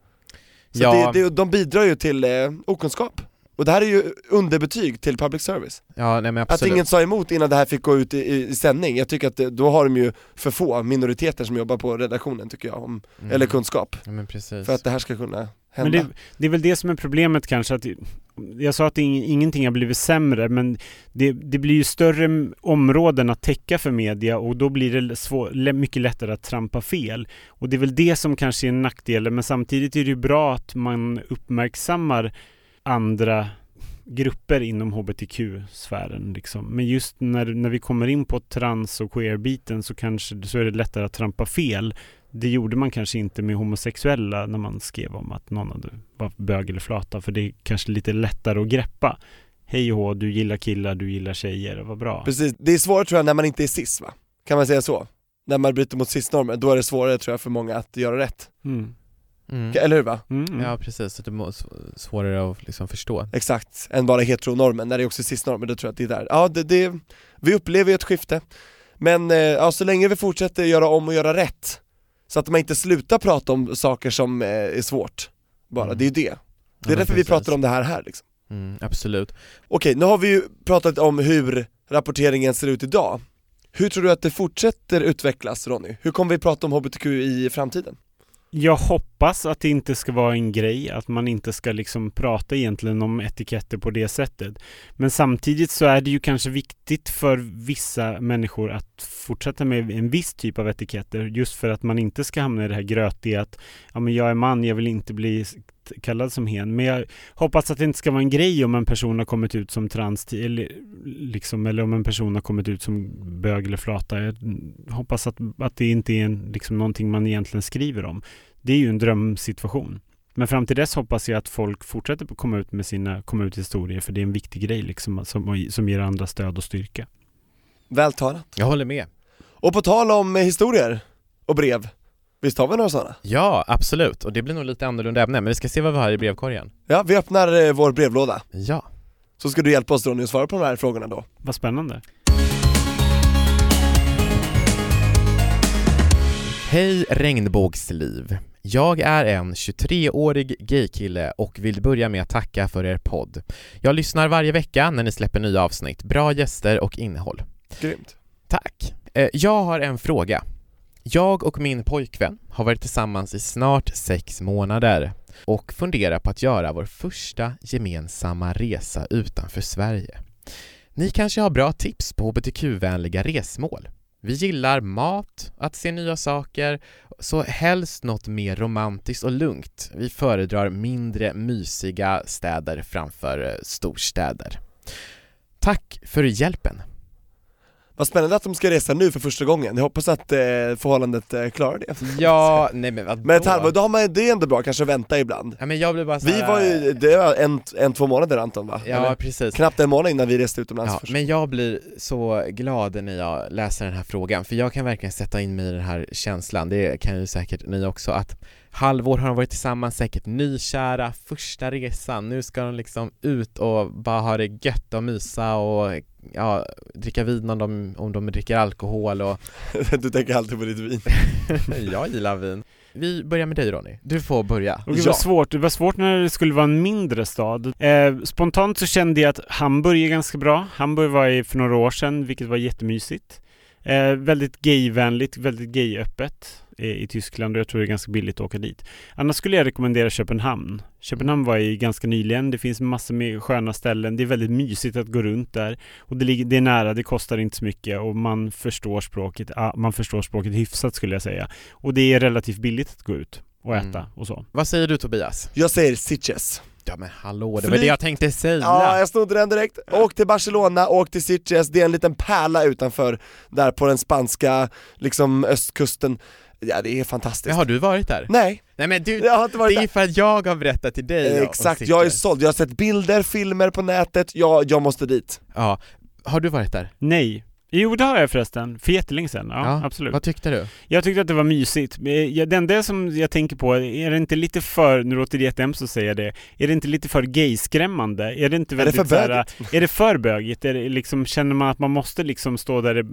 Så Ja. det, det, de bidrar ju till eh, okunskap, och det här är ju underbetyg till public service. Ja, nej men Att absolut. ingen sa emot innan det här fick gå ut i, i, i sändning, jag tycker att det, då har de ju för få minoriteter som jobbar på redaktionen tycker jag, om, Mm. eller kunskap, Ja, men precis. för att det här ska kunna Men hända. det, det är väl det som är problemet kanske att jag sa att ing, ingenting har blivit sämre men det, det blir ju större områden att täcka för media och då blir det svår, mycket lättare att trampa fel. Och det är väl det som kanske är en nackdel men samtidigt är det ju bra att man uppmärksammar andra grupper inom hbtq-sfären liksom. Men just när, när vi kommer in på trans och queer-biten så kanske så är det lättare att trampa fel. Det gjorde man kanske inte med homosexuella när man skrev om att någon hade, var bög eller flata för det är kanske lite lättare att greppa. Hej och hå, du gillar killar, du gillar tjejer, vad bra. Precis, det är svårare tror jag när man inte är cis va? Kan man säga så? När man bryter mot cis-normer, då är det svårare tror jag för många att göra rätt. Mm. Mm. Eller hur va? Mm, mm. Ja precis, så det är sv- svårare att liksom förstå. Exakt, än bara heteronormen, när det är också cis-normer, då tror jag att det är där. Ja, det, det, vi upplever ju ett skifte. Men eh, ja, så länge vi fortsätter göra om och göra rätt, så att man inte slutar prata om saker som eh, är svårt, bara, Mm. det är ju det. Det är men därför vi precis. pratar om det här här liksom. Mm, absolut. Okej, nu har vi ju pratat om hur rapporteringen ser ut idag. Hur tror du att det fortsätter utvecklas Ronny? Hur kommer vi prata om HBTQ i framtiden? Jag hoppas att det inte ska vara en grej, att man inte ska liksom prata egentligen om etiketter på det sättet. Men samtidigt så är det ju kanske viktigt för vissa människor att fortsätta med en viss typ av etiketter just för att man inte ska hamna i det här grötiga att ja men jag är man, jag vill inte bli kallad som hen. Men jag hoppas att det inte ska vara en grej om en person har kommit ut som trans eller, liksom, eller om en person har kommit ut som bög eller flata. Jag hoppas att, att det inte är en, liksom, någonting man egentligen skriver om. Det är ju en drömsituation. Men fram till dess hoppas jag att folk fortsätter att komma ut med sina komma ut historier för det är en viktig grej liksom som, som ger andra stöd och styrka. Väl talat. Jag håller med. Och på tal om eh, historier och brev, visst har vi några sådana? Ja, absolut. Och det blir nog lite annorlunda ämne, men vi ska se vad vi har i brevkorgen. Ja, vi öppnar eh, vår brevlåda. Ja. Så ska du hjälpa oss Ronny att svara på de här frågorna då. Vad spännande. Hej regnbågsliv! Jag är en 23-årig gaykille och vill börja med att tacka för er podd. Jag lyssnar varje vecka när ni släpper nya avsnitt, bra gäster och innehåll. Grymt. Tack! Eh, Jag har en fråga. Jag och min pojkvän har varit tillsammans i snart sex månader och funderar på att göra vår första gemensamma resa utanför Sverige. Ni kanske har bra tips på hbtq-vänliga resmål? Vi gillar mat, att se nya saker, så helst något mer romantiskt och lugnt. Vi föredrar mindre mysiga städer framför eh, storstäder. Tack för hjälpen! Vad spännande att de ska resa nu för första gången, jag hoppas att eh, förhållandet eh, klarar det Ja, nej men vadå? Men ett halvår, då har man, det är ändå bra kanske att vänta ibland Ja men jag blir bara så Vi var ju, det var en, en, två månader Anton va? Ja, Eller? precis. Knappt en månad innan vi reste utomlands Ja, först. men jag blir så glad när jag läser den här frågan, för jag kan verkligen sätta in mig i den här känslan, det kan ju säkert ni också, att halvår har de varit tillsammans, säkert nykära, första resan, nu ska de liksom ut och bara ha det gött och mysa och ja, dricka vin om de, om de dricker alkohol och Du tänker alltid på ditt vin. Jag gillar vin. Vi börjar med dig Ronny, du får börja. Och det var svårt, det var svårt när det skulle vara en mindre stad. Eh, spontant så kände jag att Hamburg är ganska bra. Hamburg var i för några år sedan, vilket var jättemysigt. Eh, väldigt gayvänligt, väldigt gayöppet eh, i Tyskland och jag tror det är ganska billigt att åka dit. Annars skulle jag rekommendera Köpenhamn. Köpenhamn var jag i ganska nyligen. Det finns massor med sköna ställen. Det är väldigt mysigt att gå runt där. Och det, ligger, det är nära, det kostar inte så mycket och man förstår språket. Ah, man förstår språket hyfsat skulle jag säga. Och det är relativt billigt att gå ut och äta Mm. och så. Vad säger du Tobias? Jag säger Sitges Ja men hallå, det Flyg- var det jag tänkte säga! Ja, jag snodde den direkt. Åk till Barcelona, åk till Sitges, det är en liten pärla utanför, där på den spanska, liksom östkusten Ja det är fantastiskt Har du varit där? Nej, Nej men du, jag har inte varit det är där för att jag har berättat till dig Eh, Exakt, jag är såld, jag har sett bilder, filmer på nätet, jag, jag måste dit Ja, har du varit där? Nej. Jo, det har jag förresten. För jättelänge sedan. Ja, Ja, absolut. Vad tyckte du? Jag tyckte att det var mysigt. Eh, Det enda som jag tänker på, är det inte lite för, nu låter det jättehemskt att säga det, är det inte lite för gayskrämmande? Är det inte Är det väldigt för bögigt? Är det för bögigt? Är det liksom, känner man att man måste liksom stå där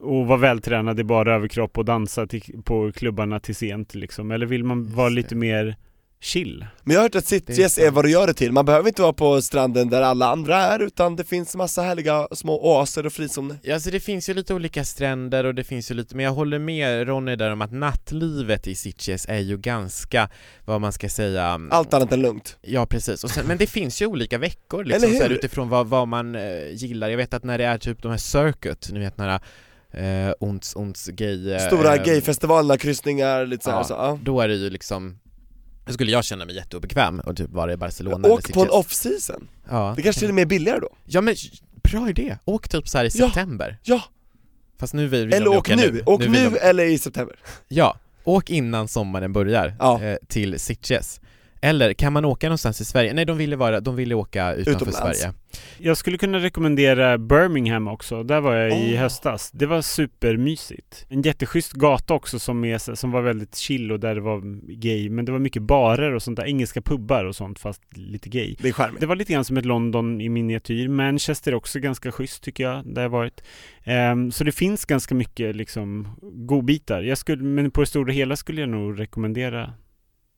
och vara vältränad i bara överkropp och dansa till, på klubbarna till sent liksom? Eller vill man vara lite mer chill? Men jag har hört att Det är Sitges är, sant. vad du gör det till, man behöver inte vara på stranden där alla andra är utan det finns massa härliga små oaser och frizoner Ja, alltså det finns ju lite olika stränder och det finns ju lite, men jag håller med Ronny där om att nattlivet i Sitges är ju ganska, vad man ska säga Allt annat än lugnt Ja precis, och sen, men det finns ju olika veckor liksom, så här, utifrån vad, vad man eh, gillar. Jag vet att när det är typ de här circuit, ni vet några eh, ons, ons gay... eh, Stora gayfestivalerna, kryssningar, lite såhär ja, så, ja. Då är det ju liksom då skulle jag känna mig jätteobekväm och typ vara i Barcelona Åk på en off-season, Ja, det kanske till och med är billigare då. Ja men bra idé, åk typ så här i Ja. september. Ja, Fast nu vill, eller åk nu, nu, åk vill nu de, eller i september. Ja, åk innan sommaren börjar Ja. eh, till Sitges Eller kan man åka någonstans i Sverige? Nej de ville vara, de ville åka utanför Utomlands. Sverige Jag skulle kunna rekommendera Birmingham också. Där var jag i höstas. Det var supermysigt. En jätteschysst gata också som, är, som var väldigt chill och där det var gay. Men det var mycket barer och sånt där. Engelska pubbar och sånt fast lite gay. Det är charmigt Det var lite grann som ett London i miniatyr. Manchester är också ganska schysst tycker jag, där jag varit. Ehm, så det finns ganska mycket liksom godbitar. Jag skulle, men på det stora hela skulle jag nog rekommendera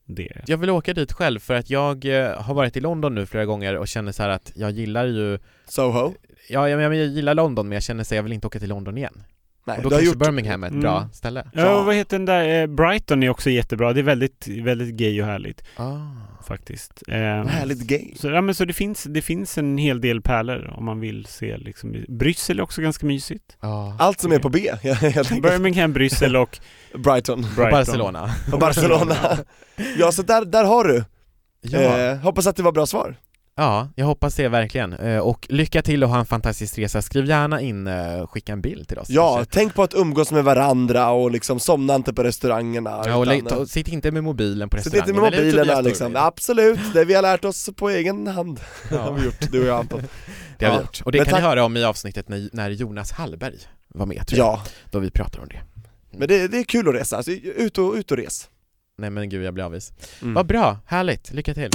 det. Jag vill åka dit själv för att jag eh, har varit i London nu flera gånger och känner så här att jag gillar ju Soho? Ja, jag, jag, jag gillar London men jag känner så här, jag vill inte åka till London igen Nej, Och då du har kanske gjort Birmingham är ett Mm. bra ställe Ja, och vad heter den där? Eh, Brighton är också jättebra. Det är väldigt, väldigt gay och härligt ah. faktiskt. Ehm, härligt gay Så, ja, men så det, finns, det finns en hel del pärlor om man vill se liksom. Bryssel är också ganska mysigt. Ja. Allt som är på B, Birmingham, Bryssel och Brighton Brighton. Barcelona och Barcelona Ja så där, där har du, Ja. eh, hoppas att det var bra svar ja, jag hoppas det verkligen. Eh, och lycka till och ha en fantastisk resa, skriv gärna in, eh, skicka en bild till oss. Ja, kanske. tänk på att umgås med varandra och liksom somna inte på restaurangerna ja och utan, ta, sitt inte med mobilen på Sitt restaurangen. inte med Tobias liksom, absolut, det vi har lärt oss på egen hand har vi gjort, du och jag Anton. Det har vi Ja. gjort, och det Men kan tack- ni höra om i avsnittet när, när Jonas Hallberg var med tror jag, Ja, då vi pratar om det. Men det, det är kul att resa, alltså, ut, och, ut och res. Nej men gud jag blir avis Mm. Vad bra, härligt, lycka till!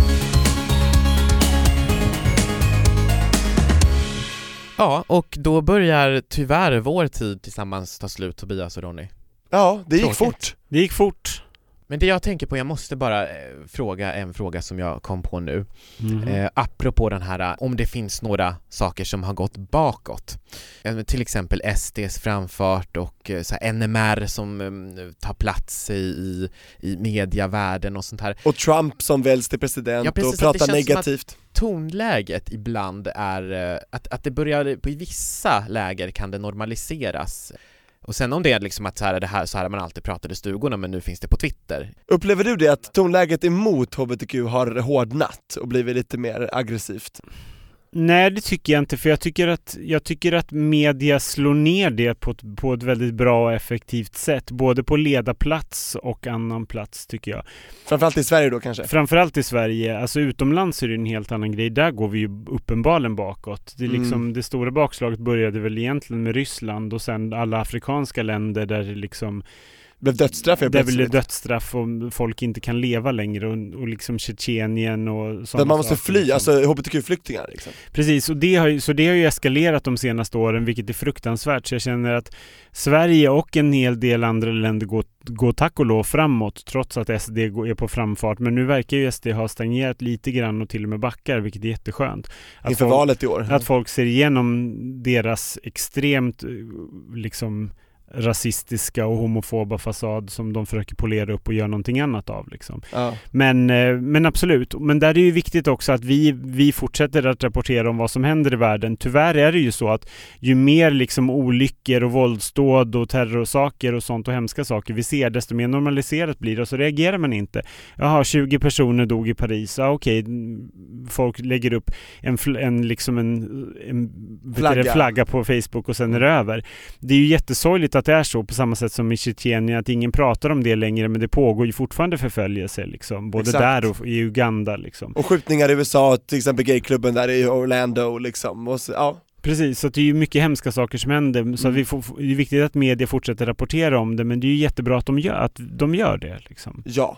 Ja, och då börjar tyvärr vår tid tillsammans ta slut Tobias och Ronny Ja, det gick Tråkigt. fort det gick fort. Men det jag tänker på, jag måste bara eh, fråga en fråga som jag kom på nu. Mhm. eh, Apropå den här, eh, om det finns några saker som har gått bakåt. Eh, Till exempel SDs framfart och eh, så NMR som eh, tar plats i, i, i mediavärlden och sånt här. Och Trump som väljs till president Ja, precis, och pratar negativt. tonläget ibland är, eh, att, att det börjar, på i vissa läger kan det normaliseras och sen om det är liksom att så här, det här, så här har man alltid pratat i stugorna men nu finns det på Twitter. Upplever du det att tonläget emot HBTQ har hårdnat och blivit lite mer aggressivt? Nej, det tycker jag inte, för jag tycker att, jag tycker att media slår ner det på ett, på ett väldigt bra och effektivt sätt, både på ledarplats och annan plats tycker jag. Framförallt i Sverige då kanske? Framförallt i Sverige, alltså utomlands är det en helt annan grej. Där går vi ju uppenbarligen bakåt. Det, är liksom, Mm. det stora bakslaget började väl egentligen med Ryssland och sen alla afrikanska länder där det liksom blev dödsstraff Där blev det plötsligt. dödsstraff och folk inte kan leva längre och, och liksom Tjetjenien och Där sådana man måste fly, liksom. alltså HBTQ-flyktingar liksom. Precis, och det har ju, så det har ju eskalerat de senaste åren, vilket är fruktansvärt. Så jag känner att Sverige och en hel del andra länder går, går tack och lov framåt, trots att SD är på framfart. Men nu verkar ju SD ha stagnerat lite grann och till och med backar, vilket är jätteskönt. Att Inför folk, valet i år. Att folk ser igenom deras extremt, eh, liksom rasistiska och homofoba fasad som de försöker polera upp och göra någonting annat av. Liksom. Ja. Men, eh, men absolut, men där är det ju viktigt också att vi, vi fortsätter att rapportera om vad som händer i världen. Tyvärr är det ju så att ju mer liksom olyckor och våldsdåd och terrorsaker och sånt och hemska saker vi ser, desto mer normaliserat blir det och så reagerar man inte. Jaha, 20 personer dog i Paris, ja okej, mm, folk lägger upp en, en, liksom en, en Flagga. flagga på Facebook och sen är det över. Det är ju jättesorgligt att det är så på samma sätt som i Tjetjenien, att ingen pratar om det längre men det pågår ju fortfarande förföljelse liksom. Både Exakt. där och i Uganda liksom. Och skjutningar i USA, till exempel gayklubben där i Orlando liksom, och så, ja. Precis, så det är ju mycket hemska saker som händer. Så Mm. vi får, det är viktigt att media fortsätter rapportera om det men det är ju jättebra att de gör, att de gör det liksom. Ja,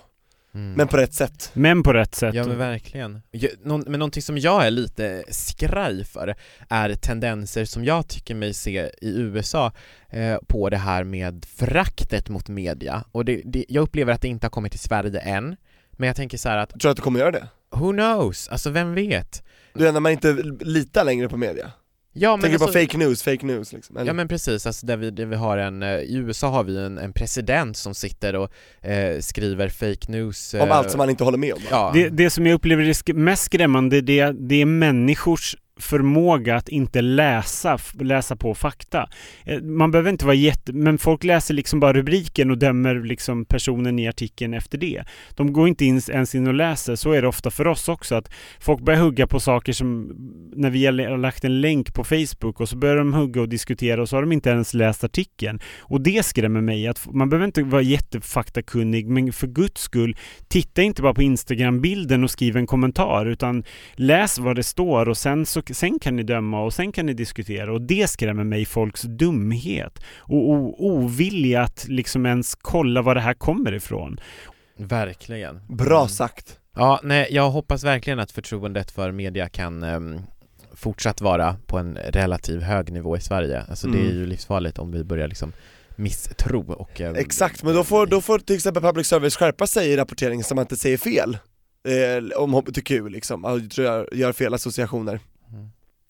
Mm. men på rätt sätt. Men på rätt sätt. Ja men verkligen. Någon, men någonting som jag är lite skraj för är tendenser som jag tycker mig se i USA eh, på det här med föraktet mot media. Och det, det, jag upplever att det inte har kommit till Sverige än. Men jag tänker så här att, Tror du att du kommer göra det? who knows? Alltså vem vet? Du är när man inte litar längre på media? Ja men Tänker alltså, på fake news, fake news liksom. Eller? Ja men precis, alltså där vi, där vi har en, eh, i USA har vi en, en president som sitter och eh, skriver fake news Om eh, allt som man inte håller med om va? Ja, Det, det som jag upplever är mest skrämmande det, det är människors förmåga att inte läsa, läsa på fakta. Eh, man behöver inte vara jätte... Men folk läser liksom bara rubriken och dömer liksom personen i artikeln efter det. De går inte in, ens in och läser. Så är det ofta för oss också. Att folk börjar hugga på saker som... När vi har lagt en länk på Facebook och så börjar de hugga och diskutera och så har de inte ens läst artikeln. Och det skrämmer mig. Att man behöver inte vara jättefaktakunnig men för guds skull titta inte bara på Instagram-bilden och skriv en kommentar utan läs vad det står och sen, så, sen kan ni döma och sen kan ni diskutera och det skrämmer mig folks dumhet och ovilja att liksom ens kolla var det här kommer ifrån. verkligen. Bra sagt. Ja, nej, jag hoppas verkligen att förtroendet för media kan ehm, fortsatt vara på en relativ hög nivå i Sverige. Alltså det är Mm. ju livsfarligt om vi börjar liksom misstro och... ehm, Exakt, men då får, då får till exempel public service skärpa sig i rapporteringen så man inte säger fel eh, om HBTQ liksom, och tror jag gör fel associationer.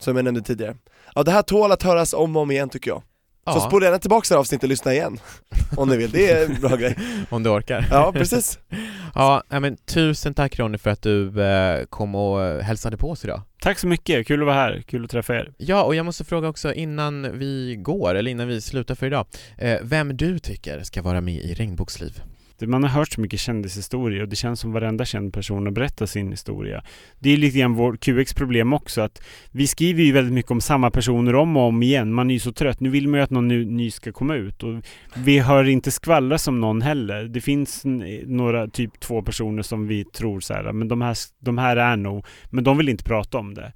Som jag nämnde tidigare. Ja det här tål att höras om och om igen tycker jag. Så Ja. spola gärna tillbaka det här avsnittet och lyssna igen. Om ni vill, det är en bra grej. Om du orkar. Ja, precis. ja, men tusen tack Ronny för att du eh, kom och hälsade på oss idag. Tack så mycket, kul att vara här, kul att träffa er. Ja, och jag måste fråga också innan vi går, eller innan vi slutar för idag, eh, vem du tycker ska vara med i Regnboksliv? Man har hört så mycket kändishistorier och det känns som varenda känd person har berättat sin historia. Det är lite grann vår QX problem också att vi skriver ju väldigt mycket om samma personer om och om igen. Man är ju så trött. Nu vill man ju att någon ny, ny ska komma ut och vi hör inte skvallras om någon heller. Det finns eh, några, typ två personer som vi tror så här, men de här, de här är nog, men de vill inte prata om det.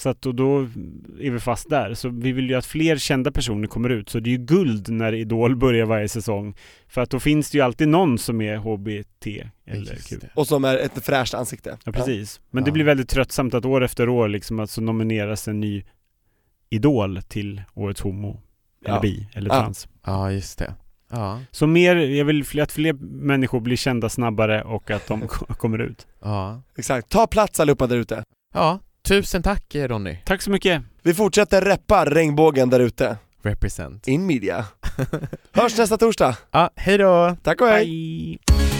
Så att då, då är vi fast där. Så vi vill ju att fler kända personer kommer ut. Så det är ju guld när Idol börjar varje säsong. För att då finns det ju alltid någon som är HBT eller Q. det. Och som är ett fräscht ansikte. Ja, precis. Men det Ja. blir väldigt tröttsamt att år efter år liksom alltså nomineras en ny Idol till Årets Homo, eller Ja. bi, eller Ja. trans. Ja, just det. Ja, Så mer, jag vill fler- att fler människor blir kända snabbare och att de ko- kommer ut. ja. Exakt, ta plats allihopa där ute. Ja, tusen tack Ronny. Tack så mycket! Vi fortsätter reppa regnbågen där ute. Represent. In media. Hörs nästa torsdag. Ja, hej då! Tack och hej! Bye!